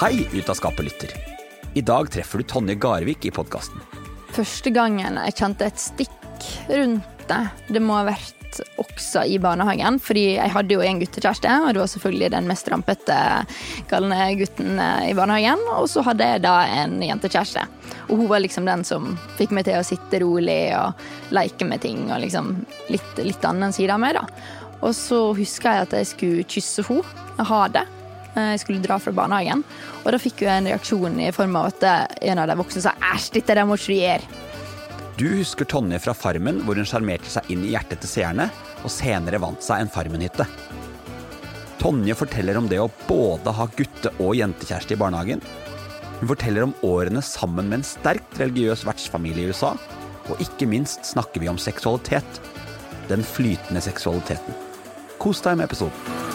Hei, Ut av skapet-lytter. I dag treffer du Tonje Garvik i podkasten. Første gangen jeg kjente et stikk rundt det, det må ha vært også i barnehagen. Fordi jeg hadde jo en guttekjæreste, og det var selvfølgelig den mest rampete galne gutten i barnehagen. Og så hadde jeg da en jentekjæreste. Og hun var liksom den som fikk meg til å sitte rolig og leke med ting. Og liksom litt, litt annen side av meg, da. Og så husker jeg at jeg skulle kysse henne. Ha det. Jeg skulle dra fra barnehagen. Og da fikk hun en reaksjon i form av at en av de voksne sa æsj, dette der må du gjøre. Du husker Tonje fra Farmen, hvor hun sjarmerte seg inn i hjertet til seerne, og senere vant seg en Farmen-hytte. Tonje forteller om det å både ha gutte- og jentekjæreste i barnehagen. Hun forteller om årene sammen med en sterkt religiøs vertsfamilie i USA, og ikke minst snakker vi om seksualitet. Den flytende seksualiteten. Kos deg med episoden.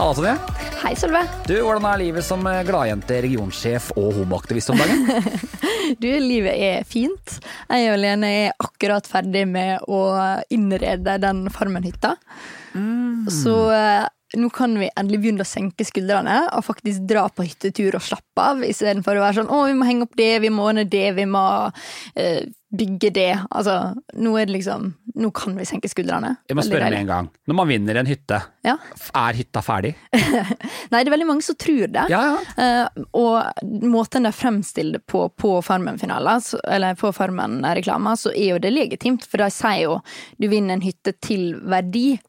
Halla, Tonje. Hei, Sølve. Du, Hvordan er livet som gladjente, regionsjef og homoaktivist om dagen? du, livet er fint. Jeg og Lene er akkurat ferdig med å innrede den Farmen-hytta. Mm. Så uh, nå kan vi endelig begynne å senke skuldrene og faktisk dra på hyttetur og slappe av, istedenfor å være sånn 'Å, vi må henge opp det, vi må ordne det, vi må uh, bygge det'. Altså, nå er det liksom Nå kan vi senke skuldrene. Jeg må spørre med en gang. Når man vinner en hytte, ja. er hytta ferdig? Nei, det er veldig mange som tror det. Ja, ja. Uh, og måten de fremstiller det på på Farmen-finaler, eller på Farmen-reklamer, så er jo det legitimt, for de sier jo 'du vinner en hytte til verdi'.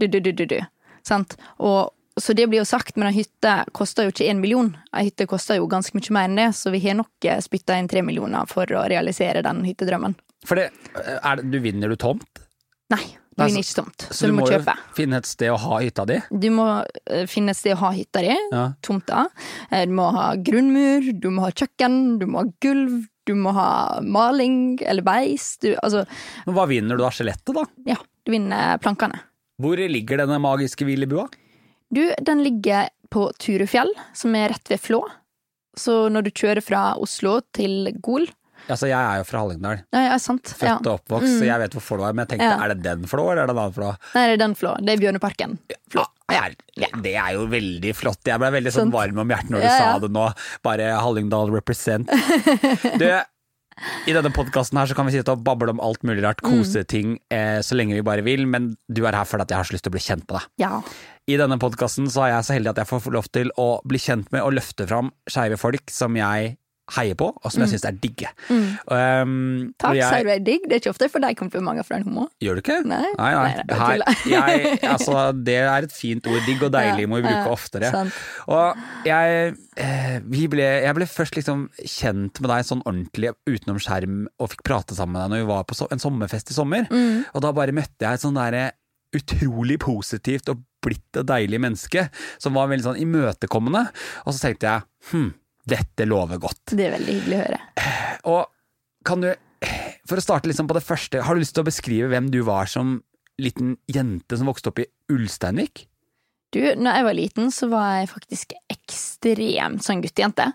Du, du, du, du, du. Sant? Og, så det blir jo sagt, men ei hytte koster jo ikke én million. Ei hytte koster jo ganske mye mer enn det, så vi har nok spytta inn tre millioner for å realisere den hyttedrømmen. For det, er, du vinner du tomt? Nei, du vinner ikke tomt. Så, så du, må, må kjøpe. finne et sted å ha hytta di? Du må finne et sted å ha hytta di, ja. tomta. Du må ha grunnmur, du må ha kjøkken, du må ha gulv, du må ha maling eller beis. Du, altså Men hva vinner du da? Skjelettet, da? Ja, du vinner plankene. Hvor ligger denne magiske hvilebua? Du, den ligger på Turufjell, som er rett ved Flå. Så når du kjører fra Oslo til Gol Altså, jeg er jo fra Hallingdal. Ja, ja, sant. Født ja. og oppvokst, Mm. så jeg vet hvor Flå er. Men jeg tenkte, Ja. er det den Flå, eller er det en annen Flå? Nei, det er den Flå. Det er Bjørneparken. Flå. Ja, er, det er jo veldig flott. Jeg ble veldig sånn varm om hjertet når du sa det nå. Bare Hallingdal represent. Du, i denne podkasten her så kan vi sitte og bable om alt mulig rart, Mm. koseting, eh, så lenge vi bare vil, men du er her fordi at jeg har så lyst til å bli kjent med deg. Ja. I denne podkasten så er jeg så heldig at jeg får lov til å bli kjent med og løfte fram skeive folk som jeg heier på, og som jeg syns er digge. Mm. Um, Takk, jeg- du er digg. Det er ikke ofte jeg får deg komplimenter fra en homo. Gjør du ikke? Nei. nei. nei. Nei, det er Her, jeg, altså, det er et fint ord. Digg og deilig må vi bruke Ja, oftere. sant. Og jeg, eh, vi ble, jeg ble først liksom kjent med deg sånn ordentlig utenom skjerm, og fikk prate sammen med deg når vi var på so en sommerfest i sommer. Mm. Og da bare møtte jeg et sånn derre utrolig positivt og blitt og deilig menneske, som var veldig sånn imøtekommende. Og så tenkte jeg hm, dette lover godt. Det er veldig hyggelig å høre. Og kan du, for å starte liksom på det første, har du lyst til å beskrive hvem du var som liten jente som vokste opp i Ulsteinvik? Du, når jeg var liten, så var jeg faktisk ekstremt sånn guttejente.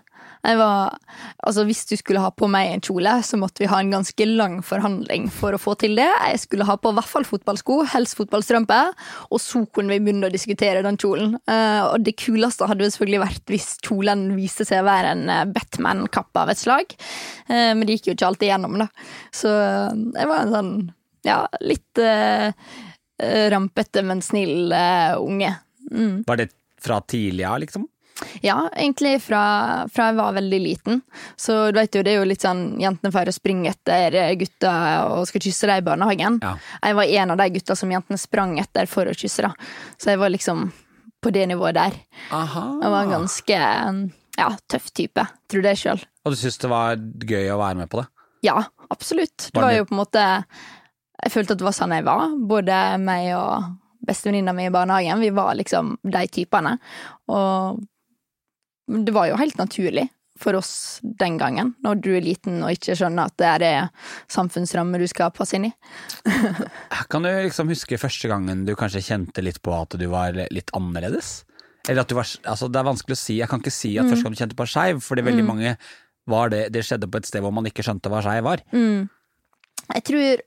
Jeg var, altså Hvis du skulle ha på meg en kjole, så måtte vi ha en ganske lang forhandling for å få til det. Jeg skulle ha på hvert fall fotballsko, helst fotballstrømpe, og så kunne vi begynne å diskutere den kjolen. Eh, og det kuleste hadde selvfølgelig vært hvis kjolen viste seg å være en eh, Batman-kappe av et slag. Eh, men det gikk jo ikke alltid gjennom, da. Så jeg var en sånn, ja, litt uh, rampete, men snill uh, unge. Mm. Var det fra tidlig av, liksom? Ja, egentlig fra, fra, jeg var veldig liten. Så du vet jo, det er jo litt sånn jentene får springe etter gutta og skal kysse dem i barnehagen. Ja. Jeg var en av de gutta som jentene sprang etter for å kysse, da. Så jeg var liksom på det nivået der. Aha. Jeg var en ganske ja, tøff type, tror det sjøl. Og du syntes det var gøy å være med på det? Ja, absolutt. Det var jo på en måte Jeg følte at det var sånn jeg var. Både meg og bestevenninna mi i barnehagen. Vi var liksom de typene. Og det var jo helt naturlig for oss den gangen, når du er liten og ikke skjønner at det er samfunnsrammer du skal passe inn i. kan du liksom huske første gangen du kanskje kjente litt på at du var litt annerledes? Eller at du var Altså, det er vanskelig å si. Jeg kan ikke si at mm. første gang du kjente på skeiv, fordi veldig mm. mange var det Det skjedde på et sted hvor man ikke skjønte hva skeiv var. Mm. Jeg tror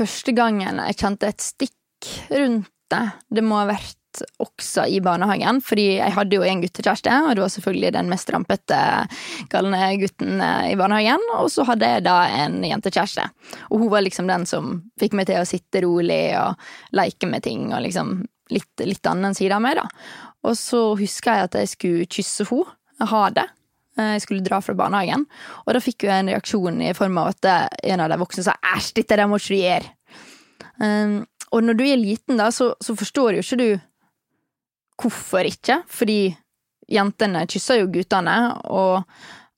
første gangen jeg kjente et stikk rundt det, det må ha vært også i barnehagen, fordi jeg hadde jo en guttekjæreste, og det var selvfølgelig den mest rampete galne gutten eh, i barnehagen. Og så hadde jeg da en jentekjæreste, og hun var liksom den som fikk meg til å sitte rolig og leke med ting, og liksom litt, litt annen side av meg, da. Og så husker jeg at jeg skulle kysse henne, ha det. Eh, jeg skulle dra fra barnehagen, og da fikk jeg en reaksjon i form av at en av de voksne sa 'æsj, dette der må ikke gjøre'. Um, og når du er liten, da, så, så forstår jo ikke du hvorfor ikke, fordi jentene kyssa jo guttene, og,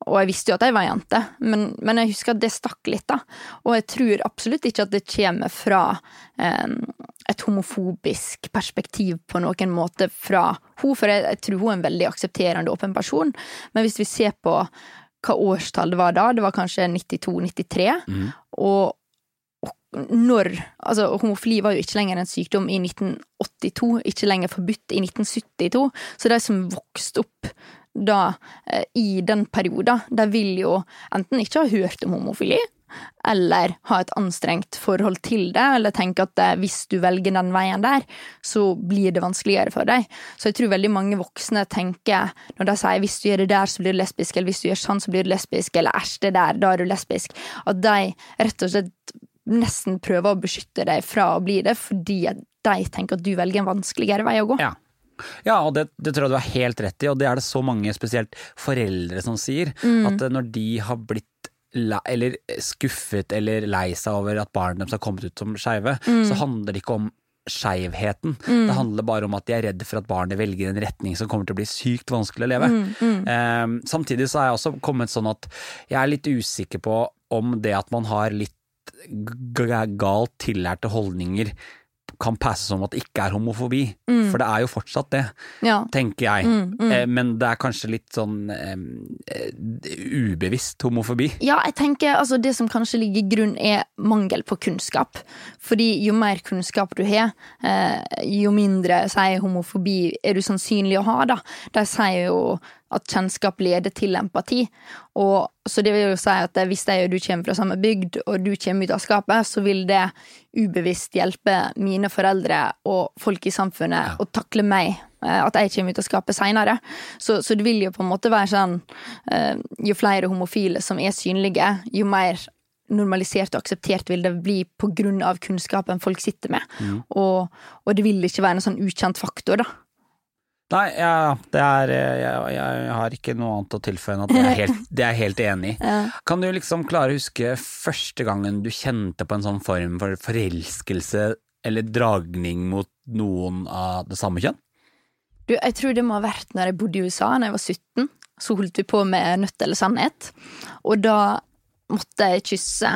og, jeg visste jo at jeg var jente, men, men, jeg husker at det stakk litt, da. Og jeg tror absolutt ikke at det kommer fra eh, et homofobisk perspektiv på noen måte fra hun, for jeg, jeg tror hun er en veldig aksepterende, åpen person, men hvis vi ser på hva årstall det var da, det var kanskje 92-93, mm. og når Altså, homofili var jo ikke lenger en sykdom i 1982, ikke lenger forbudt i 1972, så de som vokste opp da eh, i den perioden, de vil jo enten ikke ha hørt om homofili, eller ha et anstrengt forhold til det, eller tenke at eh, hvis du velger den veien der, så blir det vanskeligere for deg. Så jeg tror veldig mange voksne tenker, når de sier hvis du gjør det der, så blir du lesbisk, eller hvis du gjør sånn, så blir du lesbisk, eller æsj, det der, da er du lesbisk, at de rett og slett nesten prøver å beskytte deg fra å bli det, fordi de tenker at du velger en vanskeligere vei å gå. Ja. Ja, og det, det, tror jeg du har helt rett i, og det er det så mange, spesielt foreldre, som sier. Mm. At når de har blitt eller skuffet eller lei seg over at barnet deres har kommet ut som skeive, mm. så handler det ikke om skeivheten. Mm. Det handler bare om at de er redd for at barnet velger en retning som kommer til å bli sykt vanskelig å leve. Eh, samtidig så er jeg også kommet sånn at jeg er litt usikker på om det at man har litt galt tillærte holdninger kan passe som at det ikke er homofobi. Mm. For det er jo fortsatt det, ja. tenker jeg. Mm, mm. Eh, men det er kanskje litt sånn eh, ubevisst homofobi. Ja, jeg tenker altså det som kanskje ligger i grunn er mangel på kunnskap. Fordi jo mer kunnskap du har, eh, jo mindre sier homofobi er du sannsynlig å ha, da. De sier jo at kjennskap leder til empati. Og, så det vil jo si at hvis jeg og du kommer fra samme bygd, og du kommer ut av skapet, så vil det ubevisst hjelpe mine foreldre og folk i samfunnet ja. å takle meg. Eh, at jeg kommer ut av skapet seinere. Så, så, det vil jo på en måte være sånn eh, Jo flere homofile som er synlige, jo mer normalisert og akseptert vil det bli av kunnskapen folk sitter med. Mm. Og, og, det vil ikke være en sånn ukjent faktor, da. Nei, ja, det er jeg, jeg, har ikke noe annet å tilføye enn at det er helt, det er helt enig ja. Kan du liksom klare å huske første gangen du kjente på en sånn form for forelskelse eller dragning mot noen av det samme kjønn? Du, jeg tror det må ha vært når jeg bodde i USA, da jeg var 17. Så holdt vi på med Nødt eller sannhet. Og da måtte jeg kysse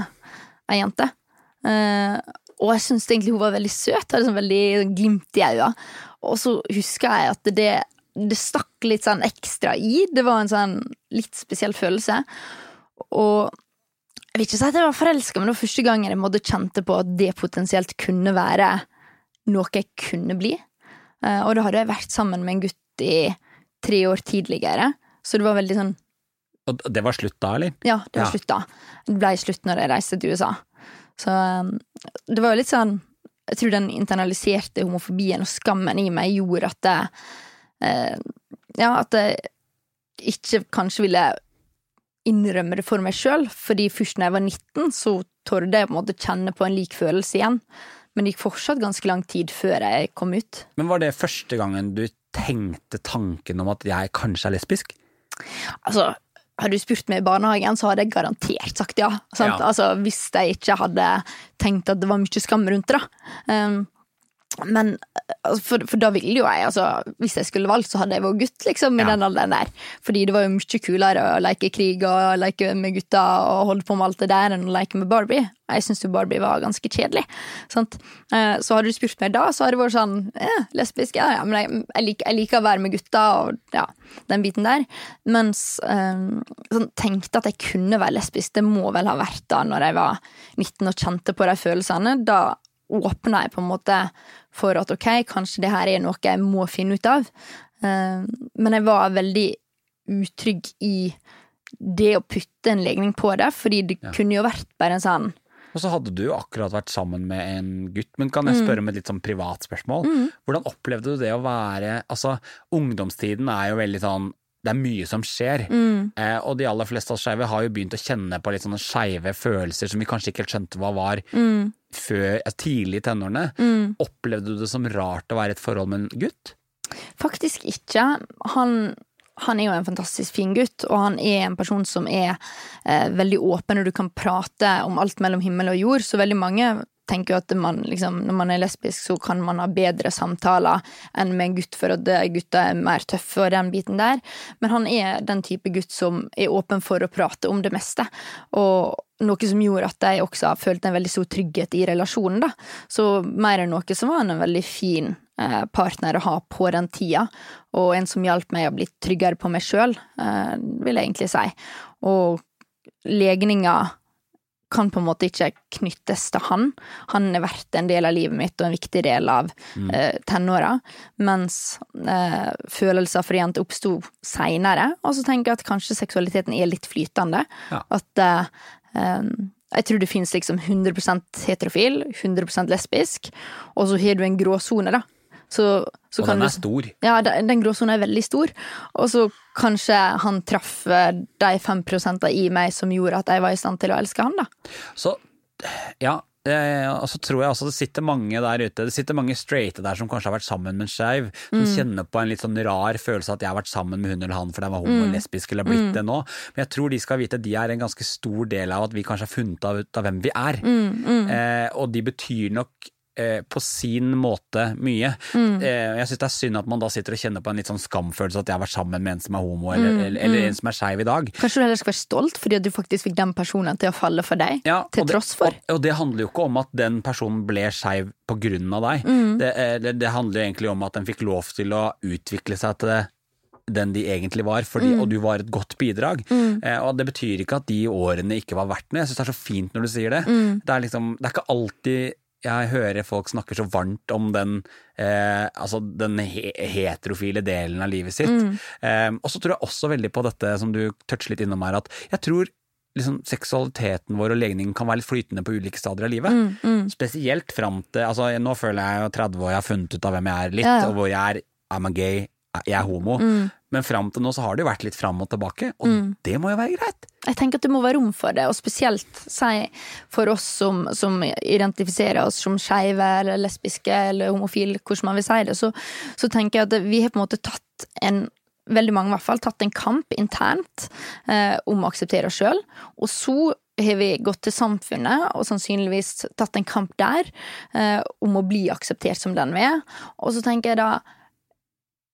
ei jente. Og jeg syntes egentlig hun var veldig søt, hadde sånn veldig glimt i øya. Og så husker jeg at det, det stakk litt sånn ekstra i. Det var en sånn litt spesiell følelse. Og jeg vil ikke si at jeg var forelska, men det var første gangen jeg måtte kjente på at det potensielt kunne være noe jeg kunne bli. Eh, og da hadde jeg vært sammen med en gutt i tre år tidligere, så det var veldig sånn Og det var slutt da, eller? Ja, det var Ja. slutt da. Det ble slutt når jeg reiste til USA. Så um, det var jo litt sånn Jeg tror den internaliserte homofobien og skammen i meg gjorde at jeg, eh, Ja, at jeg ikke kanskje ville innrømme det for meg sjøl, fordi først når jeg var 19, så torde jeg på en måte kjenne på en lik følelse igjen. Men det gikk fortsatt ganske lang tid før jeg kom ut. Men var det første gangen du tenkte tanken om at jeg kanskje er lesbisk? Altså, hadde du spurt meg i barnehagen, så hadde jeg garantert sagt ja. Sant? Ja. Altså, hvis jeg ikke hadde tenkt at det var mye skam rundt det. Um, men altså, for, for da ville jo jeg, altså, hvis jeg skulle valgt, så hadde jeg vært gutt, liksom, i Ja. den alderen der. Fordi det var jo mye kulere å leke krig og leke med gutta og holde på med alt det der enn å leke med Barbie. Jeg syns jo Barbie var ganske kjedelig. Sant? Eh, Så hadde du spurt meg da, så hadde det vært sånn eh, lesbisk, ja, ja, men jeg, jeg, liker, jeg liker å være med gutta og ja, den biten der. Mens eh, sånn, tenkte at jeg kunne være lesbisk, det må vel ha vært da når jeg var 19 og kjente på de følelsene. Da åpna jeg på en måte for at ok, kanskje det her er noe jeg må finne ut av. Eh, Men jeg var veldig utrygg i det å putte en legning på det, fordi det Ja. kunne jo vært bare en sånn Og så hadde du jo akkurat vært sammen med en gutt, men kan jeg spørre om et litt sånn privat spørsmål? Hvordan opplevde du det å være Altså, ungdomstiden er jo veldig sånn det er mye som skjer, eh, og de aller fleste av oss skeive har jo begynt å kjenne på litt sånne skeive følelser som vi kanskje ikke helt skjønte hva var før, ja, tidlig i tenårene. Opplevde du det som rart å være i et forhold med en gutt? Faktisk ikke. Han, han er jo en fantastisk fin gutt, og han er en person som er eh, veldig åpen, og du kan prate om alt mellom himmel og jord. Så veldig mange tenker jo at man, liksom, når man er lesbisk, så kan man ha bedre samtaler enn med en gutt, for at eh, gutter er mer tøffe og den biten der. Men han er den type gutt som er åpen for å prate om det meste. Og noe som gjorde at jeg også har følt en veldig stor trygghet i relasjonen. da. Så mer enn noe så var han en veldig fin eh, partner å ha på den tida, og en som hjalp meg å bli tryggere på meg sjøl, eh, vil jeg egentlig si. Og legninga kan på en måte ikke knyttes til han. Han har vært en del av livet mitt og en viktig del av uh, tenåra, mens uh, følelser for jenter oppsto seinere. Og så tenker jeg at kanskje seksualiteten er litt flytende. Ja. At uh, jeg tror det finnes liksom 100% heterofil, 100% lesbisk, og så har du en gråsone, da. Så, så Og kan den du er stor. ja, den, gråsonen er veldig stor. Og så kanskje han traff eh, de fem prosentene i meg som gjorde at jeg var i stand til å elske han, da. Så ja, eh, og så tror jeg også det sitter mange der ute, det sitter mange straighte der som kanskje har vært sammen med en skeiv, som kjenner på en litt sånn rar følelse at jeg har vært sammen med hun eller han fordi jeg var homo eller lesbisk eller blitt blitt det nå. Men jeg tror de skal vite at de er en ganske stor del av at vi kanskje har funnet ut av hvem vi er. Eh, og de betyr nok eh, på sin måte mye. Eh, jeg syns det er synd at man da sitter og kjenner på en litt sånn skamfølelse at jeg har vært sammen med en som er homo, eller, eller, eller en som er skeiv i dag. Kanskje du heller skal være stolt fordi at du faktisk fikk den personen til å falle for deg, Ja, til det- tross for. Og, og det handler jo ikke om at den personen ble skeiv på grunn av deg. Mm. Det, eh, det, det handler egentlig om at den fikk lov til å utvikle seg til den de egentlig var, fordi, Mm. og du var et godt bidrag. Eh, og det betyr ikke at de årene ikke var verdt noe. Jeg syns det er så fint når du sier det. Mm. Det er liksom, det er ikke alltid jeg hører folk snakker så varmt om den, eh, altså den he heterofile delen av livet sitt. Mm. Eh, og så tror jeg også veldig på dette som du toucher litt innom her, at jeg tror liksom seksualiteten vår og legningen kan være litt flytende på ulike stadier av livet. Mm, Spesielt fram til altså Nå føler jeg jo 30 år, jeg har funnet ut av hvem jeg er litt, Ja, ja. og hvor jeg er I'm a gay, jeg er homo. Mm. Men fram til nå så har det jo vært litt fram og tilbake, og det må jo være greit. Jeg tenker at det må være rom for det, og spesielt si, for oss som, som identifiserer oss som skeive eller lesbiske eller homofile, hvordan man vil si det, så, så tenker jeg at vi har på en måte tatt en Veldig mange i hvert fall tatt en kamp internt eh, om å akseptere oss sjøl. Og så har vi gått til samfunnet og sannsynligvis tatt en kamp der eh, om å bli akseptert som den vi er. Og så tenker jeg da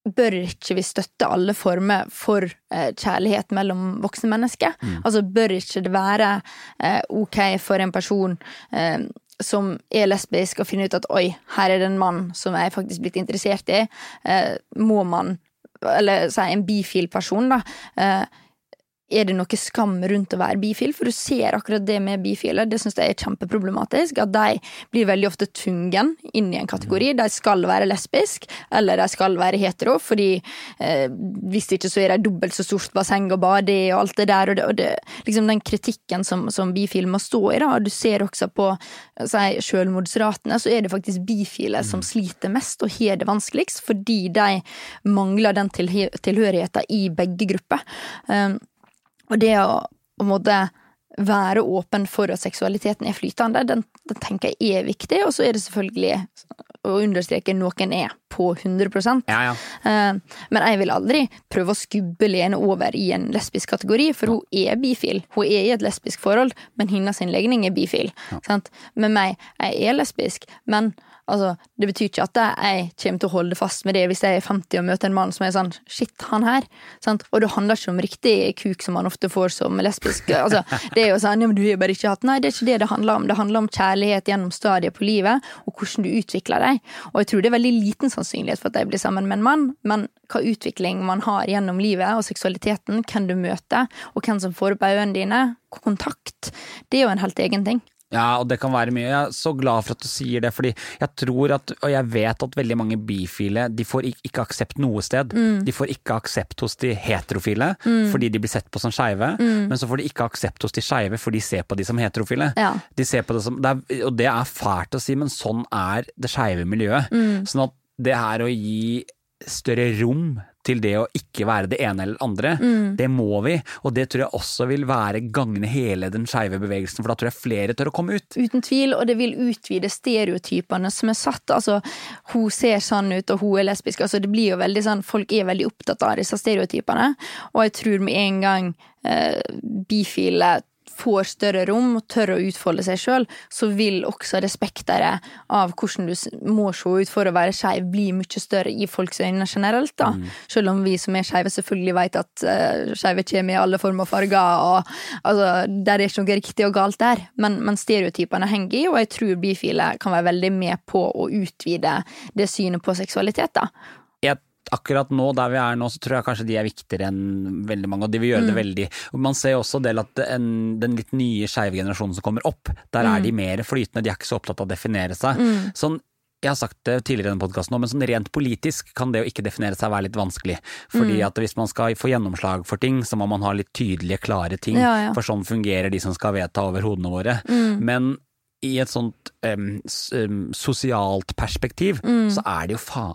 bør ikke vi støtte alle former for eh, kjærlighet mellom voksne mennesker? Altså, bør ikke det være eh, ok for en person eh, som er lesbisk, å finne ut at oi, her er det en mann som jeg er faktisk blitt interessert i. Eh, må man, eller si en bifil person, da, eh, er det noe skam rundt å være bifil? For du ser akkurat det med bifile. Det syns jeg er kjempeproblematisk. At de blir veldig ofte tvungen inn i en kategori. De skal være lesbisk, eller de skal være hetero, fordi eh, hvis ikke så er de dobbelt så stort basseng og bade og alt det der. Og, det, og det, liksom den kritikken som, som bifil må stå i, da. Du ser også på si, selvmordsratene, så er det faktisk bifile som sliter mest og har det vanskeligst, fordi de mangler den tilhørigheten i begge grupper. Um, og det å, å måtte være åpen for at seksualiteten er flytende, den, den, tenker jeg er viktig. Og så er det selvfølgelig å understreke noen er på 100 ja, ja. Uh, Men jeg vil aldri prøve å skubbe Lene over i en lesbisk kategori, for hun er bifil. Hun er i et lesbisk forhold, men hennes legning er bifil. Ja. Med meg, jeg er lesbisk, men Altså, det betyr ikke at jeg kommer til å holde fast med det hvis jeg er 50 og møter en mann som er sånn Shit, han her. Sant? Og det handler ikke om riktig kuk som man ofte får som lesbisk. Altså, det er jo sånn, ja, men du har bare ikke hatt Nei, det er ikke det det handler om. Det handler om kjærlighet gjennom stadiet på livet, og hvordan du utvikler deg. Og jeg tror det er veldig liten sannsynlighet for at jeg blir sammen med en mann, men hva utvikling man har gjennom livet og seksualiteten, hvem du møter, og hvem som får opp øynene dine, kontakt, det er jo en helt egen ting. Ja, og det kan være mye. Jeg er så glad for at du sier det, fordi jeg tror at, og jeg vet at veldig mange bifile de får ikke aksept noe sted. Mm. De får ikke aksept hos de heterofile mm. fordi de blir sett på som skeive, mm. men så får de ikke aksept hos de skeive fordi de ser på de som heterofile. Ja. De ser på det som, det er, og det er fælt å si, men sånn er det skeive miljøet. Mm. Sånn at det her å gi større rom til det å ikke være det ene eller andre. Mm. Det må vi, og det tror jeg også vil være gagne hele den skeive bevegelsen, for da tror jeg flere tør å komme ut. Uten tvil, og det vil utvide stereotypene som er satt. Altså, hun ser sånn ut, og hun er lesbisk. Altså, det blir jo veldig sånn, Folk er veldig opptatt av disse stereotypene, og jeg tror med en gang eh, bifile får større rom og tør å utfolde seg sjøl, så vil også respektere av hvordan du må se ut for å være skeiv, bli mye større i folks øyne generelt. da. Mm. Selv om vi som er skeive selvfølgelig vet at uh, skeive kommer i alle former og farger, og altså, der er ikke noe riktig og galt der, men, men stereotypene henger i, og jeg tror bifile kan være veldig med på å utvide det synet på seksualitet. da akkurat nå, der vi er nå, så tror jeg kanskje de er viktigere enn veldig mange, og de vil gjøre mm. det veldig. Man ser også del at en, den litt nye skeive generasjonen som kommer opp, der mm. er de mer flytende, de er ikke så opptatt av å definere seg. Mm. Sånn, jeg har sagt det tidligere i denne podkasten, men sånn rent politisk kan det å ikke definere seg være litt vanskelig. Fordi mm. at hvis man skal få gjennomslag for ting, så må man ha litt tydelige, klare ting. Ja, ja. For sånn fungerer de som skal vedta over hodene våre. Mm. Men i et sånt um, sosialt perspektiv, mm. så er det jo fa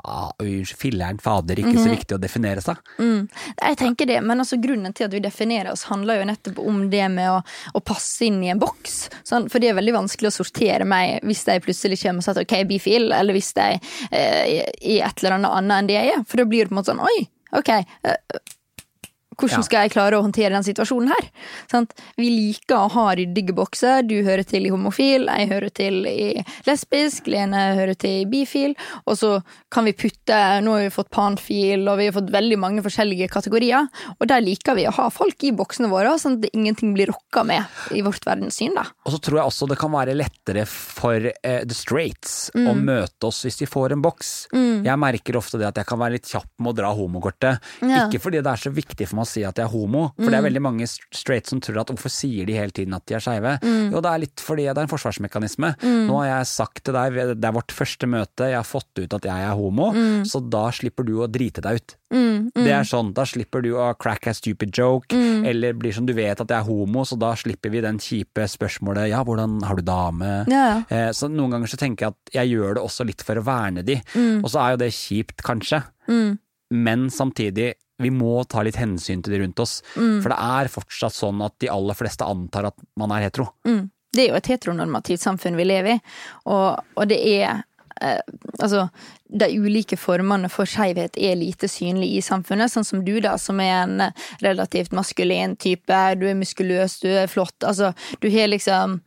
filleren fader ikke mm -hmm. så mhm. viktig å definere seg. Mm. Jeg tenker det, men altså grunnen til at vi definerer oss, handler jo nettopp om det med å, å passe inn i en boks. Sånn, for det er veldig vanskelig å sortere meg hvis de plutselig kommer og sier ok, bifil, eller hvis de eh, er et eller annet annet enn det jeg er. For da blir det på en måte sånn oi, ok. Eh, hvordan skal jeg klare å håndtere den situasjonen her? Sant? Vi liker å ha ryddige bokser. Du hører til i homofil, jeg hører til i lesbisk, Lene hører til i bifil. Og så kan vi putte Nå har vi fått panfil, og vi har fått veldig mange forskjellige kategorier. Og der liker vi å ha folk i boksene våre, sånn at ingenting blir rokka med i vårt verdenssyn. da. Og så tror jeg også det kan være lettere for uh, the straights mm. å møte oss hvis de får en boks. Mm. Jeg merker ofte det at jeg kan være litt kjapp med å dra homokortet. Ja. Ikke fordi det er så viktig for meg å si at jeg er homo, for mm. det er mm. veldig mange straight som tror at hvorfor sier de hele tiden at de er skeive? Mm. Jo, det er litt fordi det er en forsvarsmekanisme. Mm. Nå har jeg sagt til deg, det er vårt første møte, jeg har fått ut at jeg er homo, mm. så da slipper du å drite deg ut. Mm, det er sånn, Da slipper du å crack a stupid joke, eller blir som du vet at jeg er homo, så da slipper vi den kjipe spørsmålet ja, hvordan har du dame? Ja. Eh, så noen ganger så tenker jeg at jeg gjør det også litt for å verne de, og så er jo det kjipt, kanskje. Men samtidig, vi må ta litt hensyn til de rundt oss. Mm. For det er fortsatt sånn at de aller fleste antar at man er hetero. Mm. Det er jo et heteronormativt samfunn vi lever i, og, og det er eh, Altså, de ulike formene for skeivhet er lite synlig i samfunnet, sånn som du, da, som er en relativt maskulin type. Du er muskuløs, du er flott. Altså, du har liksom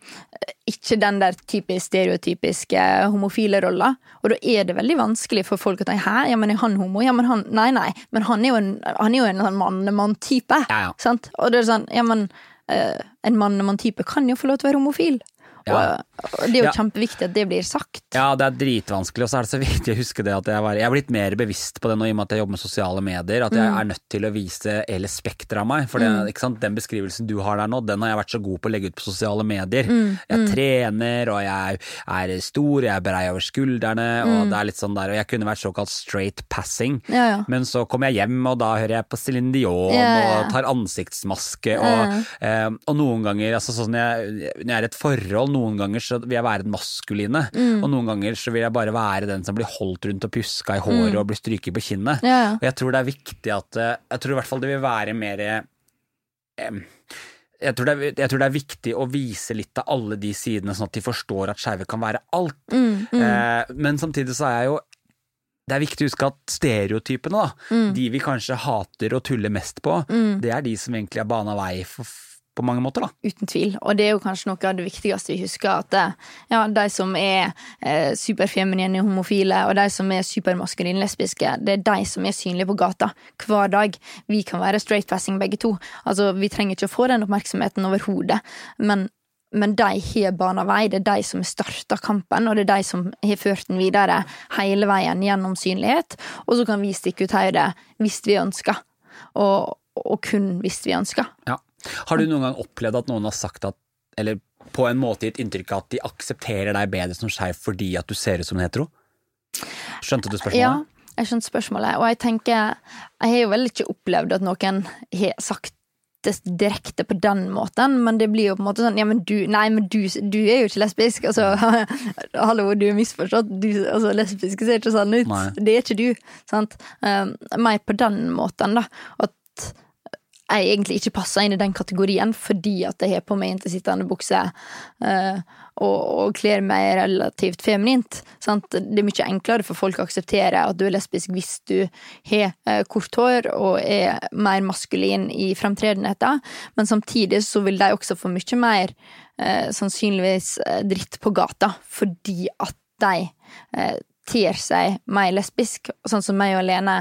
ikke den der typisk stereotypiske homofile rolla. Og da er det veldig vanskelig for folk å tenke 'hæ, ja, men er han homo?' Ja, men han Nei, nei, men han er jo en, han er jo en sånn mannemann-type. Ja, ja. Sant? Og det er sånn, ja, men eh, en mannemann-type kan jo få lov til å være homofil. Ja. Og det er jo Ja. kjempeviktig at det blir sagt. Ja, det er dritvanskelig, og så er det så viktig å huske det at jeg, var, jeg er blitt mer bevisst på det nå i og med at jeg jobber med sosiale medier, at jeg er nødt til å vise hele spekteret av meg. For det, sant? den beskrivelsen du har der nå, den har jeg vært så god på å legge ut på sosiale medier. Jeg trener, og jeg er stor, jeg er brei over skuldrene, og det er litt sånn der, og jeg kunne vært såkalt straight passing. Ja, ja. Men så kommer jeg hjem, og da hører jeg på Céline Dion og tar ansiktsmaske. Og, eh, og noen ganger, altså sånn jeg, når jeg er i et forhold, noen ganger så vil jeg være den maskuline. Mm. Og noen ganger så vil jeg bare være den som blir holdt rundt og pjuska i håret og blir stryket på kinnet. Mm. Ja, ja. Og jeg tror det er viktig at eh, Jeg tror i hvert fall det vil være mer eh, jeg tror, det er, jeg tror det er viktig å vise litt av alle de sidene, sånn at de forstår at skeive kan være alt. Mm, mm, Eh, men samtidig så er jeg jo Det er viktig å huske at stereotypene, da, mm, de vi kanskje hater og tuller mest på, mm. det er de som egentlig er bana vei for, på mange måter, da. Uten tvil. Og det er jo kanskje noe av det viktigste vi husker, at det, ja, de som er eh, superfeminine homofile, og de som er supermaskuline lesbiske, det er de som er synlige på gata hver dag. Vi kan være straight-passing begge to. Altså, vi trenger ikke å få den oppmerksomheten overhodet, men men de har bana vei, det er de som har starta kampen, og det er de som har ført den videre hele veien gjennom synlighet. Og så kan vi stikke ut hodet hvis vi ønsker, og, og kun hvis vi ønsker. Ja. Har du noen gang opplevd at noen har sagt at, eller på en måte gitt inntrykk av at de aksepterer deg bedre som skeiv fordi at du ser ut som en hetero? Skjønte du spørsmålet? Ja, jeg skjønte spørsmålet, og jeg tenker Jeg har jo vel ikke opplevd at noen har sagt det direkte på den måten, men det blir jo på en måte sånn Ja, men du Nei, men du, du er jo ikke lesbisk. Altså, hallo, du er misforstått. Du, altså, lesbiske ser ikke sånn ut. Nei. Det er ikke du. Sant? Um, mer på den måten, da. At jeg egentlig ikke passer inn i den kategorien fordi at jeg har på meg intersittende bukse uh, og, og kler meg relativt feminint. Sant? Det er mye enklere for folk å akseptere at du er lesbisk hvis du har uh, kort hår og er mer maskulin i fremtredenheten, men samtidig så vil de også få mye mer uh, sannsynligvis dritt på gata fordi at de ter seg mer lesbisk, sånn som meg og Lene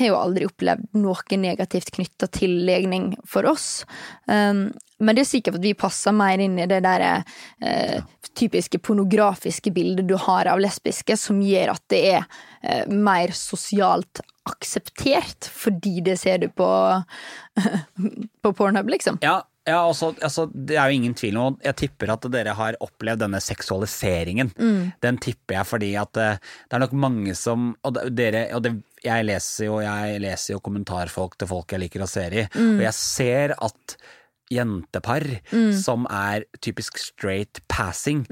har jo aldri opplevd noe negativt knytta til legning for oss. Um, men det er sikkert at vi passer mer inn i det der eh, typiske pornografiske bildet du har av lesbiske, som gjør at det er eh, mer sosialt akseptert, fordi det ser du på, på Pornhub, liksom. Ja, ja altså, altså, det er jo ingen tvil om Jeg tipper at dere har opplevd denne seksualiseringen. Den tipper jeg fordi at eh, det er nok mange som Og dere og det, jeg, leser jo, jeg leser jo kommentarfolk til folk jeg liker å se i, og jeg ser at jentepar som er typisk straight passing,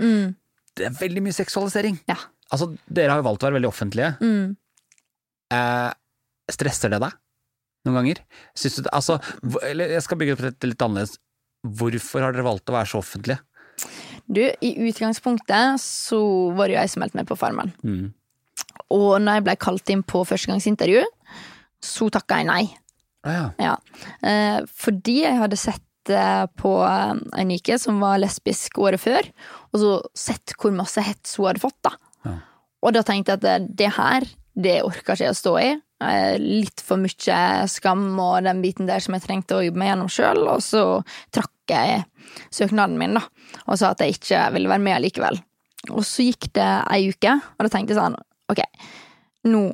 det er veldig mye seksualisering. Ja. Altså, dere har jo valgt å være veldig offentlige. Mm. Eh, stresser det deg noen ganger? Syns du det, altså, eller jeg skal bygge opp dette litt annerledes. Hvorfor har dere valgt å være så offentlige? Du, i utgangspunktet så var det jo jeg som meldte meg på Farmen. Mm. Og når jeg ble kalt inn på førstegangsintervju, så takka jeg nei. Ah, ja. Ja. Eh, fordi jeg hadde sett eh, på eh, ei nike som var lesbisk året før, og så sett hvor masse hets hun hadde fått, da. Ja. Og da tenkte jeg at det, her, det orker ikke jeg å stå i. Eh, litt for mye skam og den biten der som jeg trengte å jobbe meg gjennom sjøl, og så trakk jeg søknaden min, da, og sa at jeg ikke ville være med likevel. Og så gikk det ei uke, og da tenkte jeg sånn, ok, nå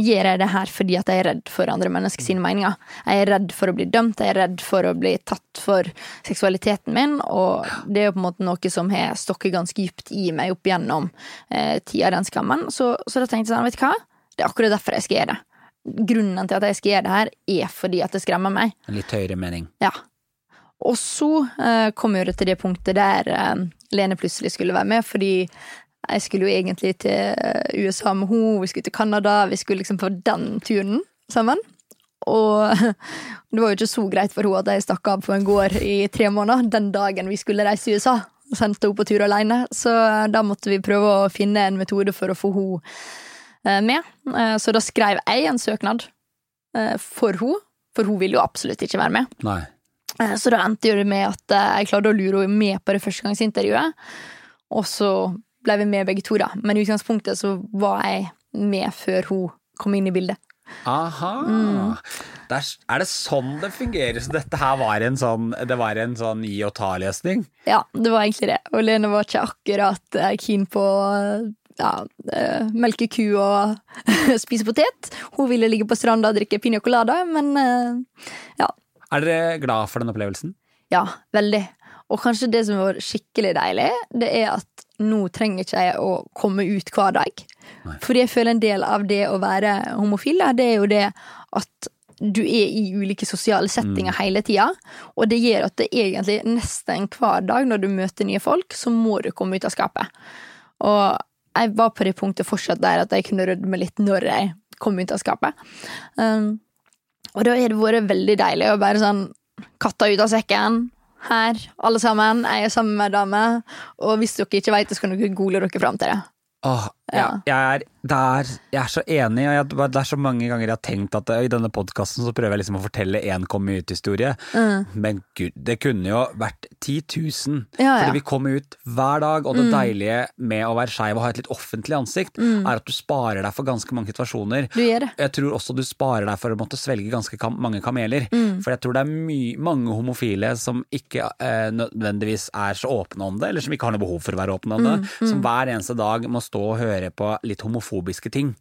gjør jeg det her fordi at jeg er redd for andre mennesker sine meninger. Jeg er redd for å bli dømt, jeg er redd for å bli tatt for seksualiteten min, og det er jo på en måte noe som har stokket ganske dypt i meg opp gjennom eh, tida den skammen. Så, så da tenkte jeg sånn, vet du hva, det er akkurat derfor jeg skal gjøre det. Grunnen til at jeg skal gjøre det her, er fordi at det skremmer meg. En litt høyere mening. Ja. Og så eh, kom jo det til det punktet der eh, Lene plutselig skulle være med, fordi jeg skulle jo egentlig til eh, USA med henne, vi skulle til Canada, vi skulle liksom på den turen sammen. Og det var jo ikke så greit for henne at jeg stakk av på en gård i tre måneder den dagen vi skulle reise til USA. Og sendte henne på tur alene. Så da måtte vi prøve å finne en metode for å få henne med. Eh, Så da skrev jeg en søknad eh, for henne, for hun ville jo absolutt ikke være med. Nei. Eh, Så da endte det med at eh, jeg klarte å lure henne med på det førstegangsintervjuet. Og så ble vi med begge to, da. Men i utgangspunktet så var jeg med før hun kom inn i bildet. Aha. Mm. Det er, er det sånn det fungerer? Så dette her var en sånn, det var en sånn gi og ta-løsning? Ja, det var egentlig det. Og Lene var ikke akkurat eh, keen på ja, eh, melke ku og spise potet. Hun ville ligge på stranda og drikke piña colada, men eh, ja. Er dere glad for den opplevelsen? Ja, veldig. Og kanskje det som var skikkelig deilig, det er at nå trenger ikke jeg å komme ut hver dag. Nei. Fordi jeg føler en del av det å være homofil, da, det er jo det at du er i ulike sosiale settinger hele tida. Og det gjør at det egentlig nesten hver dag når du møter nye folk, så må du komme ut av skapet. Og jeg var på det punktet fortsatt der at jeg kunne rødme litt når jeg kom ut av skapet. Um, og da har det vært veldig deilig å bare sånn Katta ut av sekken. Her, alle sammen. Jeg er sammen med ei dame. Og hvis dere ikke veit det, så kan dere google dere fram til det. Åh, ja. jeg, er, det er, jeg er så enig, og jeg, det er så mange ganger jeg har tenkt at i denne podkasten så prøver jeg liksom å fortelle én komme ut-historie, men gud, det kunne jo vært 10 000. Ja, ja. Fordi vi kommer ut hver dag, og det deilige med å være skeiv og ha et litt offentlig ansikt, er at du sparer deg for ganske mange situasjoner. Du gjør det. Jeg tror også du sparer deg for å måtte svelge ganske kam mange kameler. For jeg tror det er mange homofile som ikke eh, nødvendigvis er så åpne om det, eller som ikke har noe behov for å være åpne om det, som hver eneste dag må stå og høre på litt homofobiske ting.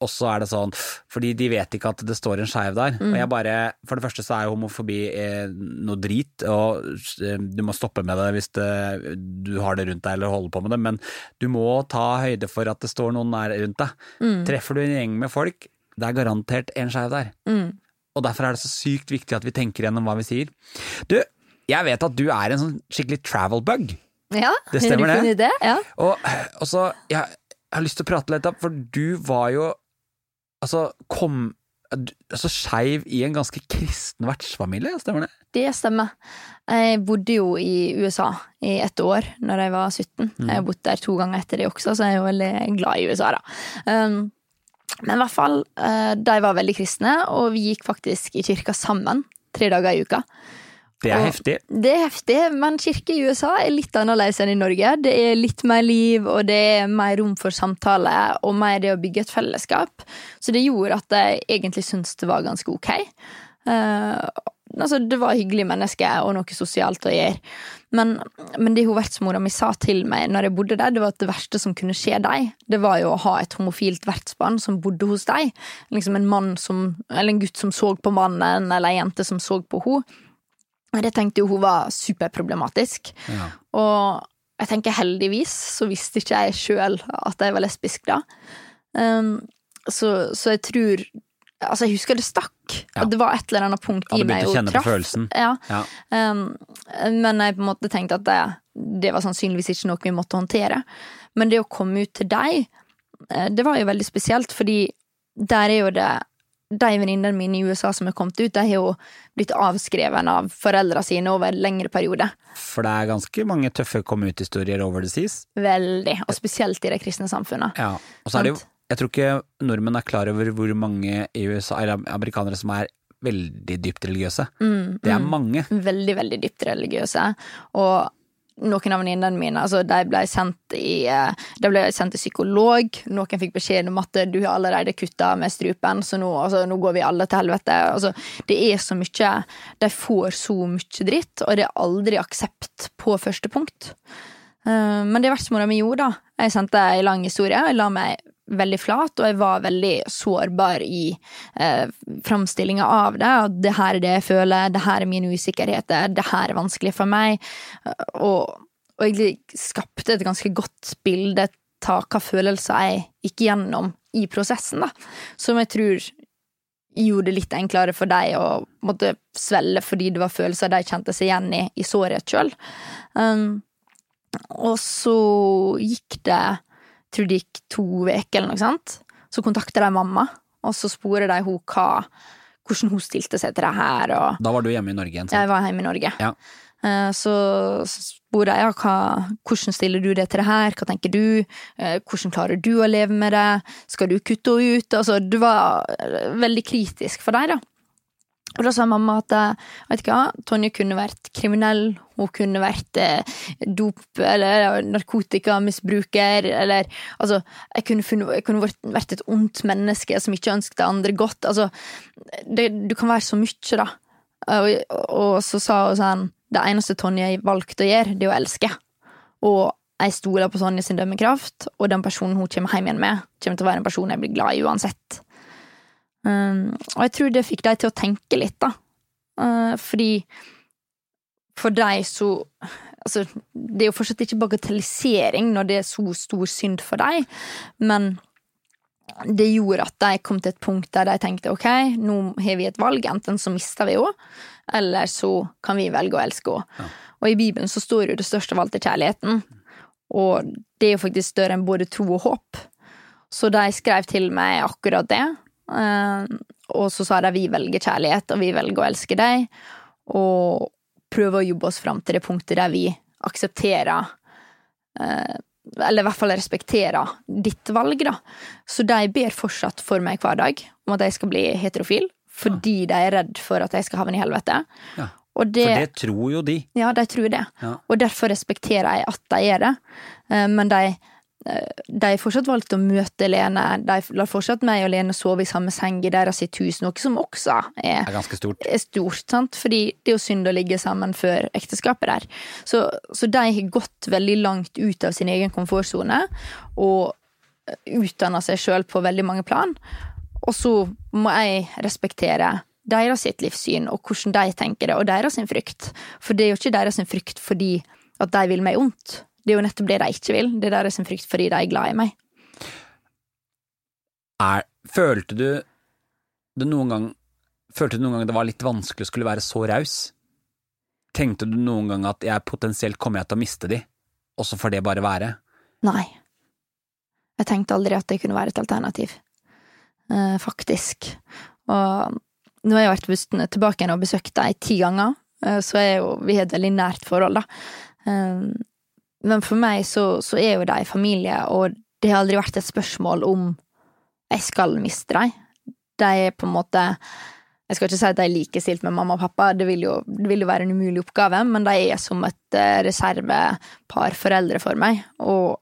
Og så er det sånn, fordi de vet ikke at det står en skeiv der. Og jeg bare, For det første så er homofobi eh, noe drit, og eh, du må stoppe med det hvis det, du har det rundt deg eller holder på med det, men du må ta høyde for at det står noen nær rundt deg. Treffer du en gjeng med folk, det er garantert en skeiv der. Og derfor er det så sykt viktig at vi tenker gjennom hva vi sier. Du, jeg vet at du er en sånn skikkelig travel bug. Ja, Det stemmer det. det? Ja. Og, og så, jeg, jeg har lyst til å prate litt, da, for du var jo Altså, kom Altså skeiv i en ganske kristen vertsfamilie, stemmer det? Det stemmer. Jeg bodde jo i USA i ett år når jeg var 17. Jeg har bodd der to ganger etter det også, så jeg er jo veldig glad i USA, da. Um, men i hvert fall, eh, de var veldig kristne, og vi gikk faktisk i kirka sammen tre dager i uka. Det er Og- heftig. Det er heftig, men kirke i USA er litt annerledes enn i Norge. Det er litt mer liv, og det er mer rom for samtale, og mer det å bygge et fellesskap. Så det gjorde at jeg egentlig syntes det var ganske ok. Uh, altså, det var hyggelige mennesker og noe sosialt å gjøre. Men, men det hun vertsmora mi sa til meg når jeg bodde der, det var at det verste som kunne skje deg, det var jo å ha et homofilt vertsbarn som bodde hos deg. Liksom en mann som, eller en gutt som så på mannen, eller ei jente som så på henne. Det tenkte jo hun var superproblematisk. Ja. Og jeg tenker heldigvis så visste ikke jeg sjøl at jeg var lesbisk da. Um, så, så jeg tror Altså, jeg husker det stakk. Ja. Det var et eller annet punkt i meg hun traff. Ja. Ja. Um, men jeg på en måte tenkte at det, det var sannsynligvis ikke noe vi måtte håndtere. Men det å komme ut til deg, eh, det var jo veldig spesielt, fordi der er jo det De venninnene mine i USA som har kommet ut, de har jo blitt avskrevet av foreldrene sine over en lengre periode. For det er ganske mange tøffe komme ut-historier over det sies. Veldig. Og spesielt i det kristne samfunnet. Ja. Og så er det jo Jeg tror ikke nordmenn er klar over hvor mange USA, eller amerikanere som er veldig dypt religiøse. Mm, Det er mange. Veldig, veldig dypt religiøse. Og noen av venninnene mine altså, de ble sendt i eh, De ble sendt til psykolog. Noen fikk beskjed om at du har allerede kutta med strupen, så nå, altså, nå går vi alle til helvete. Altså, det er så mye De får så mye dritt, og det er aldri aksept på første punkt. Eh, Men det vertsmora mi gjorde, da Jeg sendte ei lang historie. Jeg la meg veldig flat, og jeg var veldig sårbar i eh, framstillinga av det. At det her er det jeg føler, det her er mine usikkerheter, det her er vanskelig for meg. Og, og egentlig skapte et ganske godt bilde av hva følelser jeg gikk gjennom i prosessen, da. Som jeg tror gjorde det litt enklere for deg å måtte svelle fordi det var følelser de kjente seg igjen i i sårhet sjøl. Um, og så gikk det tror det gikk to uker eller noe sånt. Så kontakta de mamma, og så sporer de hun hva, hvordan hun stilte seg til det her. Og Da var du hjemme i Norge igjen. jeg var hjemme i Norge. Ja. Eh, Så sporer jeg ja, hva, hvordan stiller du deg til det her, hva tenker du, Eh, hvordan klarer du å leve med det, skal du kutte henne ut? Altså, det var eh, veldig kritisk for deg, da. Og da sa mamma at eh, vet ikke Tonje kunne vært kriminell, hun kunne vært eh, dop- eller narkotikamisbruker, eller altså Jeg kunne, funnet, jeg kunne vært, et ondt menneske som ikke ønsket andre godt. Altså, det, du kan være så mye, da. Og, og så sa hun sånn Det eneste Tonje valgte å gjøre, det er å elske. Og jeg stoler på Tonje sin dømmekraft, og den personen hun kommer hjem igjen med, kommer til å være en person jeg blir glad i uansett. Um, og jeg tror det fikk deg til å tenke litt, da. Uh, fordi for deg så Altså, det er jo fortsatt ikke bagatellisering når det er så stor synd for deg, men det gjorde at de kom til et punkt der de tenkte ok, nå har vi et valg, enten så mister vi henne, eller så kan vi velge å elske henne. Ja. Og i Bibelen så står jo det største av alt er kjærligheten, og det er jo faktisk større enn både tro og håp. Så de skrev til meg akkurat det, eh, og så sa de vi velger kjærlighet, og vi velger å elske deg, og prøve å jobbe oss fram til det punktet der vi aksepterer eh, eller i hvert fall respekterer ditt valg, da. Så de ber fortsatt for meg hver dag om at jeg skal bli heterofil, fordi de er redd for at jeg skal havne i helvete. Ja. Og det, For det tror jo de. Ja, de tror det. Ja. Og derfor respekterer jeg at de gjør det. Eh, Men de, eh, de har fortsatt valgt å møte Lene. De lar fortsatt meg og Lene sove i samme seng i deres sitt hus, noe som også er er ganske stort. er stort, sant? fordi det er jo synd å ligge sammen før ekteskapet der. Så, så de har gått veldig langt ut av sin egen komfortsone og utdanna seg sjøl på veldig mange plan. Og så må jeg respektere deres sitt livssyn og hvordan de tenker det, og deres sin frykt. For det er jo ikke deres sin frykt fordi at de vil meg ondt. Det er jo nettopp det de ikke vil. Det er deres sin frykt fordi de er glad i meg. Er, følte du det noen gang Følte du noen gang det var litt vanskelig å skulle være så raus? Tenkte du noen gang at jeg potensielt kommer jeg til å miste de, og så får det bare være? Nei. Jeg tenkte aldri at det kunne være et alternativ. Eh, faktisk. Og nå har jeg vært tilbake igjen og besøkt deg ti ganger, eh, så er jo vi har et veldig nært forhold, da. Men for meg så, så er jo de familie, og det har aldri vært et spørsmål om jeg skal miste dem. De er på en måte Jeg skal ikke si at de er likestilt med mamma og pappa, det vil jo, det vil jo være en umulig oppgave, men de er som et eh, reservepar foreldre for meg, og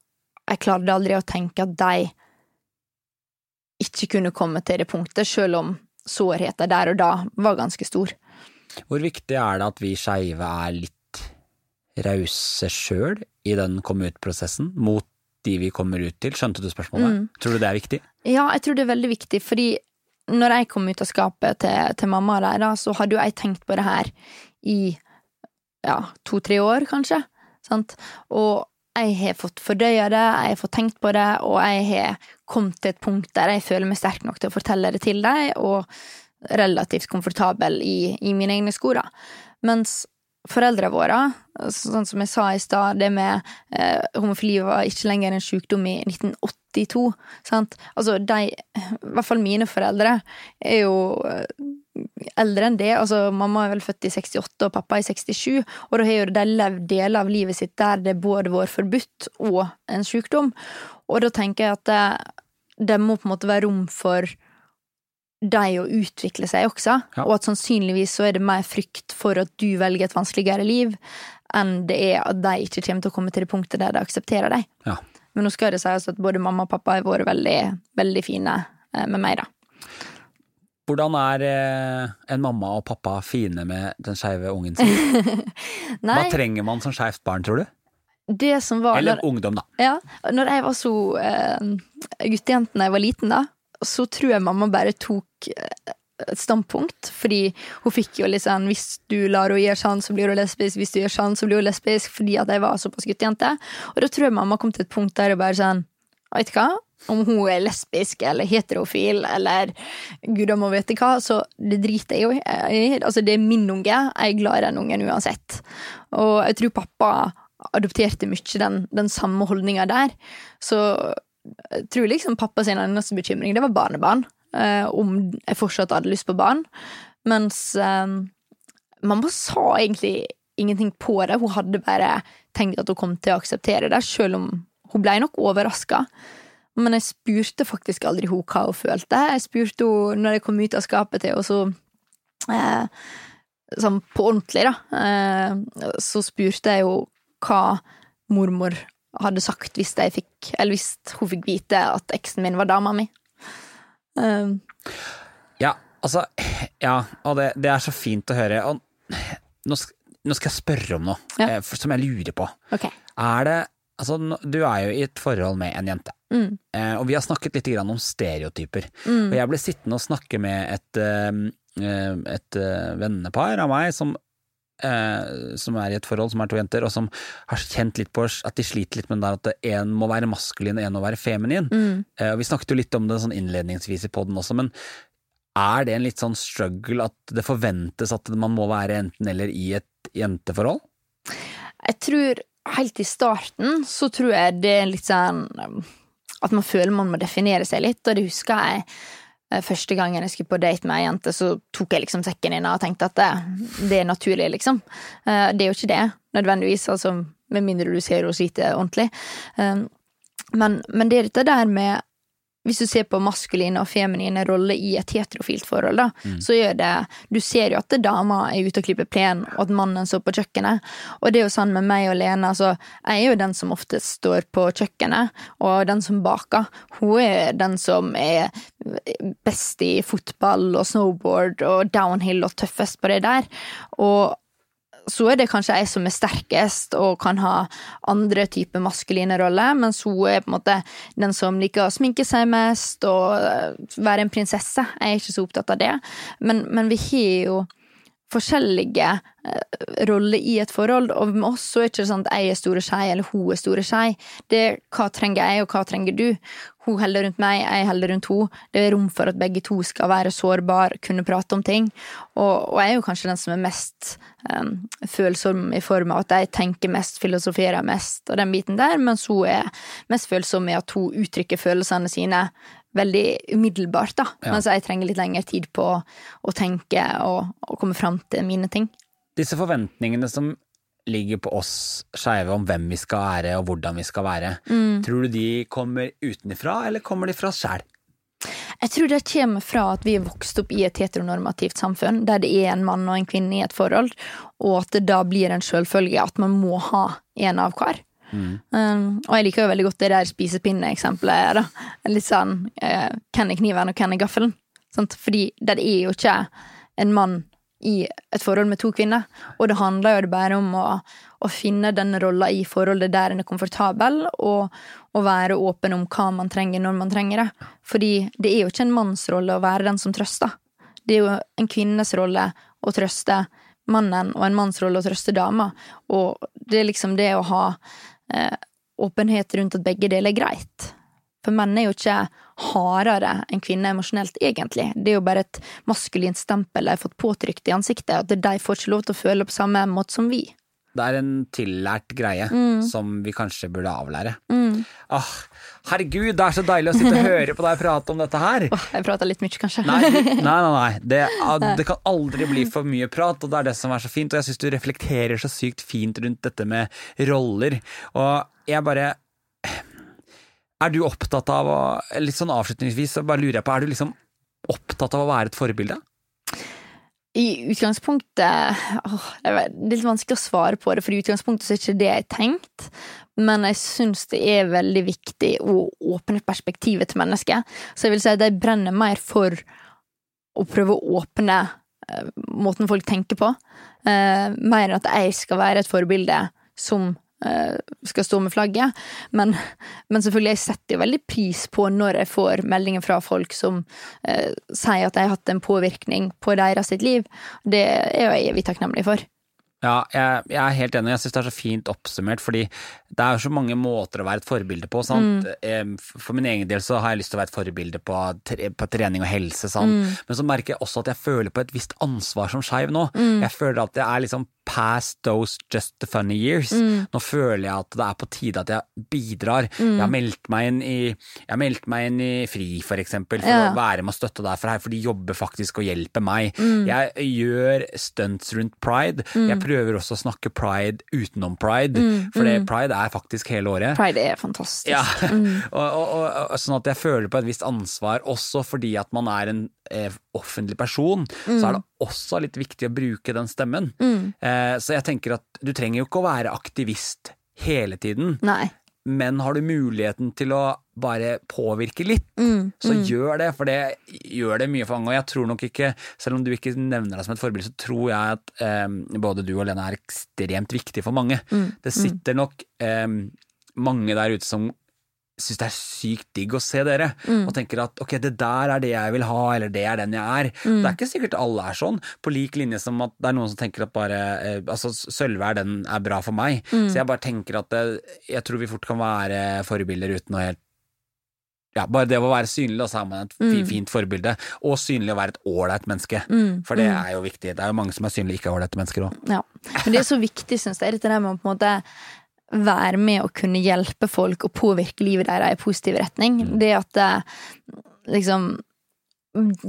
jeg klarte aldri å tenke at de ikke kunne komme til det punktet, selv om sårheten der og da var ganske stor. Hvor viktig er det at vi skeive er litt rause sjøl i den komme ut-prosessen, mot de vi kommer ut til? Skjønte du spørsmålet? Mm. Tror du det er viktig? Ja, jeg tror det er veldig viktig, fordi når jeg kom ut av skapet til, til mamma og der, så hadde jo jeg tenkt på det her i ja, to-tre år, kanskje. Sant? Og jeg har fått fordøya det, jeg har fått tenkt på det, og jeg har kommet til et punkt der jeg føler meg sterk nok til å fortelle det til deg, og relativt komfortabel i, i mine egne sko, da. Mens foreldrene våre, sånn som jeg sa i stad, det med eh, homofili var ikke lenger en sykdom i 1982. Sant? Altså, de, i hvert fall mine foreldre, er jo eh, eldre enn det. Altså, mamma er vel født i 68 og pappa i 67, og da har jo de levd deler av livet sitt der det både var forbudt og en sykdom. Og da tenker jeg at det, det må på en måte være rom for de å utvikle seg også, Ja. og at sannsynligvis så er det mer frykt for at du velger et vanskeligere liv, enn det er at de ikke kommer til å komme til det punktet der de aksepterer deg. Ja. Men nå skal det sies at både mamma og pappa har vært veldig, veldig fine eh, med meg, da. Hvordan er eh, en mamma og pappa fine med den skeive ungen sin? Hva trenger man som skeivt barn, tror du? det som var Eller når, ungdom, da. ja, når jeg var så uh, guttejente da jeg var liten, da, så tror jeg mamma bare tok eh, et standpunkt, fordi hun fikk jo litt sånn Hvis du lar henne gjøre sånn, så blir hun lesbisk. Hvis du gjør sånn, så blir hun lesbisk. Fordi at jeg var såpass guttejente. Og da tror jeg mamma kom til et punkt der hun bare sånn du hva? Om hun er lesbisk eller heterofil eller gudene må vite hva, så det driter jeg jo i. Altså, det er min unge. Jeg er glad i den ungen uansett. Og jeg tror pappa adopterte mye den, den samme holdninga der. Så tror liksom pappa sin eneste bekymring, det var barnebarn. Eh, om jeg fortsatt hadde lyst på barn. Mens eh, mamma sa egentlig ingenting på det. Hun hadde bare tenkt at hun kom til å akseptere det, selv om hun ble nok overraska. Men jeg spurte faktisk aldri hun hva hun følte. Jeg spurte henne når jeg kom ut av skapet til henne, så eh, sånn på ordentlig, da, eh, så spurte jeg jo hva mormor hadde sagt hvis fikk Eller hvis hun fikk vite at eksen min var dama mi. Um. Ja, altså Ja, og det, det er så fint å høre. Og nå, nå skal jeg spørre om noe Ja. eh, som jeg lurer på. Okay. Er det Altså, du er jo i et forhold med en jente. Mm. Eh, og vi har snakket litt grann om stereotyper. Mm. Og jeg ble sittende og snakke med et, eh, et vennepar av meg som, eh, som er i et forhold, som er to jenter, og som har kjent litt på at de sliter litt med det at én må være maskulin og én må være feminin. Mm. Eh, og vi snakket jo litt om det sånn innledningsvis i poden også, men er det en litt sånn struggle at det forventes at man må være enten eller i et jenteforhold? Jeg tror helt i starten så tror jeg det er litt sånn um, at man føler man må definere seg litt, og det husker jeg eh, første gangen jeg skulle på date med ei jente, så tok jeg liksom sekken inn og tenkte at det, det er naturlig, liksom. Eh, Det er jo ikke det, nødvendigvis, altså med mindre du ser henne slite ordentlig. Men, men det er dette der med hvis du ser på maskuline og feminine roller i et heterofilt forhold, da, så gjør det Du ser jo at dama er ute og klipper plen, og at mannen står på kjøkkenet. Og det er jo sånn med meg og Lene, altså, jeg er jo den som ofte står på kjøkkenet, og den som baker. Hun er den som er best i fotball og snowboard og downhill og tøffest på det der. Og så er det kanskje jeg som er sterkest og kan ha andre typer maskuline roller, mens hun er på en måte den som liker å sminke seg mest og eh, være en prinsesse. Jeg er ikke så opptatt av det, men, men vi har jo forskjellige eh, roller i et forhold, og med oss så er det ikke sånn at jeg er store skei eller hun er store skei. Det er hva trenger jeg, og hva trenger du? Hun holder rundt meg, jeg holder rundt henne. Det er rom for at begge to skal være sårbare, kunne prate om ting. Og, og jeg er jo kanskje den som er mest um, følsom i form av at jeg tenker mest, filosoferer mest og den biten der, mens hun er mest følsom i at hun uttrykker følelsene sine veldig umiddelbart, da. Ja. Mens jeg trenger litt lengre tid på å tenke og, og komme fram til mine ting. Disse forventningene som ligger på oss skeive om hvem vi skal være og hvordan vi skal være, tror du de kommer utenfra, eller kommer de fra oss sjæl? Jeg tror det kommer fra at vi er vokst opp i et heteronormativt samfunn, der det er en mann og en kvinne i et forhold, og at det da blir en selvfølge at man må ha en av hver. Um, og jeg liker jo veldig godt det der spisepinneeksempelet. da. Litt sånn uh, hvem er kniven og hvem er gaffelen? Sant? Fordi det er jo ikke en mann i et forhold med to kvinner. Og det handler jo bare om å, å finne den rolla i forholdet der en er komfortabel, og, å være åpen om hva man trenger når man trenger det. Fordi det er jo ikke en manns rolle å være den som trøster. Det er jo en kvinnes rolle å trøste mannen, og en manns rolle å trøste dama. Og det er liksom det å ha eh, åpenhet rundt at begge deler er greit. For menn er jo ikke hardere enn kvinner emosjonelt, egentlig. Det er jo bare et maskulint stempel de har fått påtrykt i ansiktet, at de får ikke lov til å føle på samme måte som vi. Det er en tillært greie som vi kanskje burde avlære. Mm. Ah, herregud, det er så deilig å sitte og høre på deg prate om dette her! Oh, jeg prater litt mye, kanskje. Nei, nei, nei. nei. Det, ah, det kan aldri bli for mye prat, og det er det som er så fint. Og jeg syns du reflekterer så sykt fint rundt dette med roller. Og jeg bare Er du opptatt av å Litt sånn avslutningsvis, så bare lurer jeg på, er du liksom opptatt av å være et forbilde? I utgangspunktet åh, Det er litt vanskelig å svare på det, for i utgangspunktet så er ikke det jeg tenkt. Men jeg syns det er veldig viktig å åpne perspektivet til mennesket. Så jeg vil si at jeg brenner mer for å prøve å åpne eh, måten folk tenker på. Eh, mer enn at jeg skal være et forbilde som skal stå med flagget. Men, men selvfølgelig, jeg setter jo veldig pris på når jeg får meldinger fra folk som eh, sier at jeg har hatt en påvirkning på deres sitt liv. Det er jo jeg evig takknemlig for. Ja, jeg, jeg er helt enig. Jeg syns det er så fint oppsummert, fordi det er så mange måter å være et forbilde på. Em, For min egen del så har jeg lyst til å være et forbilde på, tre, på trening og helse, sant? men så merker jeg også at jeg føler på et visst ansvar som skeiv nå. Jeg føler at jeg er liksom past those just the funny years. Mm. Nå føler jeg at det er på tide at jeg bidrar. Jeg har meldt meg inn i, jeg har meldt meg inn i FRI, for eksempel, for Ja. å være med og støtte deg for, her, for de jobber faktisk og hjelper meg. Mm. Jeg gjør stunts rundt pride. Jeg prøver også å snakke pride utenom pride, for det, pride er faktisk hele året. Mm. Pride er fantastisk. Ja, og, og, og, sånn at jeg føler på et visst ansvar, også fordi at man er en offentlig person, så er det også litt viktig å bruke den stemmen. Eh, så jeg tenker at du trenger jo ikke å være aktivist hele tiden, Nei. men har du muligheten til å bare påvirke litt, Mm, så gjør det, for det gjør det mye for mange. Og jeg tror nok ikke, selv om du ikke nevner deg som et forbilde, så tror jeg at eh, både du og Lena er ekstremt viktig for mange. Mm, Det sitter nok eh, mange der ute som syns det er sykt digg å se dere, mm. og tenker at ok, det der er det jeg vil ha, eller det er den jeg er. Mm. Det er ikke sikkert alle er sånn, på lik linje som at det er noen som tenker at bare eh, altså Sølve er den er bra for meg. Mm. Så jeg bare tenker at det, jeg tror vi fort kan være forbilder uten å helt ja, Bare det å være synlig, da, så er man et mm. fint forbilde. Og synlig å være et ålreit menneske. Mm, For det er jo viktig. Det er jo mange som er synlige ikke er ålreite mennesker òg. Ja. Men det er så viktig, syns jeg, dette der med å på en måte være med å kunne hjelpe folk og påvirke livet deres i positiv retning. Det at eh, liksom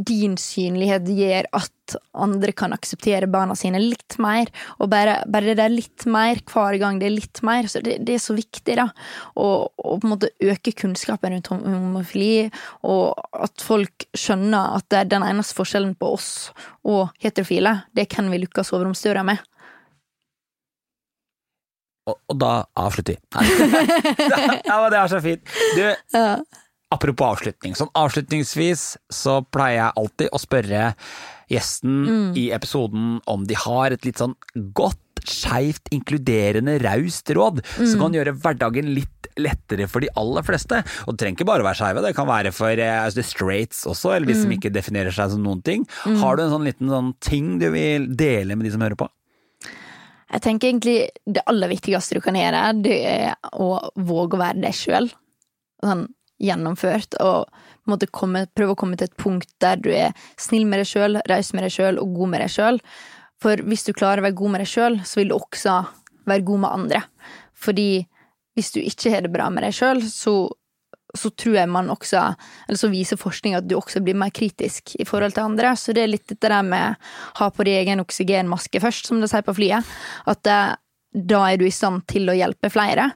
din synlighet gjør at andre kan akseptere barna sine litt mer. Og bare, bare det er litt mer hver gang det er litt mer, så det, det er så viktig, da. Og, og på en måte øke kunnskapen rundt homofili, og at folk skjønner at det er den eneste forskjellen på oss og heterofile, det er hvem vi lukker soveromsdøra med. Og, og da avslutter vi. Ja, men det er så fint. Du, Ja. apropos avslutning. Sånn avslutningsvis så pleier jeg alltid å spørre gjesten i episoden om de har et litt sånn godt, skeivt, inkluderende, raust råd som kan gjøre hverdagen litt lettere for de aller fleste. Og det trenger ikke bare å være skeive, det kan være for eh, altså, the straights også, eller de som ikke definerer seg som noen ting. Har du en sånn liten sånn ting du vil dele med de som hører på? Jeg tenker egentlig det aller viktigste du kan gjøre, det er å våge å være deg sjøl. Sånn gjennomført, og komme, prøve å komme til et punkt der du er snill med deg sjøl, raus med deg sjøl og god med deg sjøl. For hvis du klarer å være god med deg sjøl, så vil du også være god med andre. Fordi hvis du ikke har det bra med deg sjøl, så så tror jeg man også Eller så viser forskning at du også blir mer kritisk i forhold til andre. Så det er litt dette der med ha på deg egen oksygenmaske først, som de sier på flyet. At eh, da er du i stand til å hjelpe flere.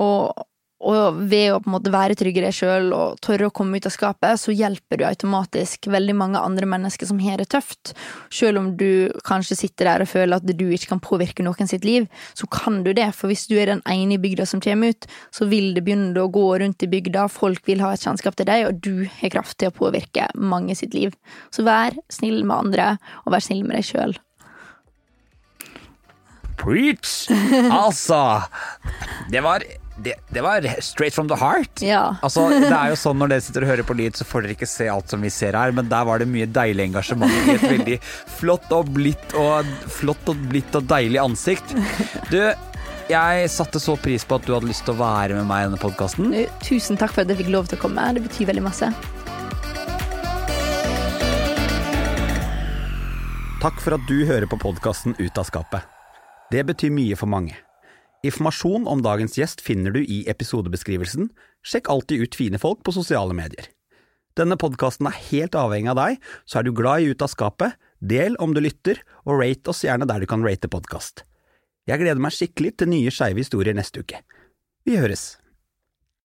Og, og ved å på en måte være trygg i deg sjøl og tørre å komme ut av skapet, så hjelper du automatisk veldig mange andre mennesker som har det tøft. Sjøl om du kanskje sitter der og føler at du ikke kan påvirke noen sitt liv, så kan du det. For hvis du er den ene i bygda som kommer ut, så vil det begynne å gå rundt i bygda, folk vil ha et kjennskap til deg, og du har kraft til å påvirke mange sitt liv. Så vær snill med andre, og vær snill med deg sjøl. Preach! Altså, det var, det, det var straight from the heart. Ja. Altså, det er jo sånn Når dere sitter og hører på lyd, så får dere ikke se alt som vi ser her, men der var det mye deilig engasjement i et veldig flott og blidt og, flott og, blitt og deilig ansikt. Du, jeg satte så pris på at du hadde lyst til å være med meg i denne podkasten. Tusen takk for at jeg fikk lov til å komme. Det betyr veldig masse. Takk for at du hører på podkasten Ut av skapet. Det betyr mye for mange. Informasjon om dagens gjest finner du i episodebeskrivelsen. Sjekk alltid ut fine folk på sosiale medier. Denne podkasten er helt avhengig av deg, så er du glad i Ut av skapet, del om du lytter, og rate oss gjerne der du kan rate podkast. Jeg gleder meg skikkelig til nye skeive historier neste uke. Vi høres!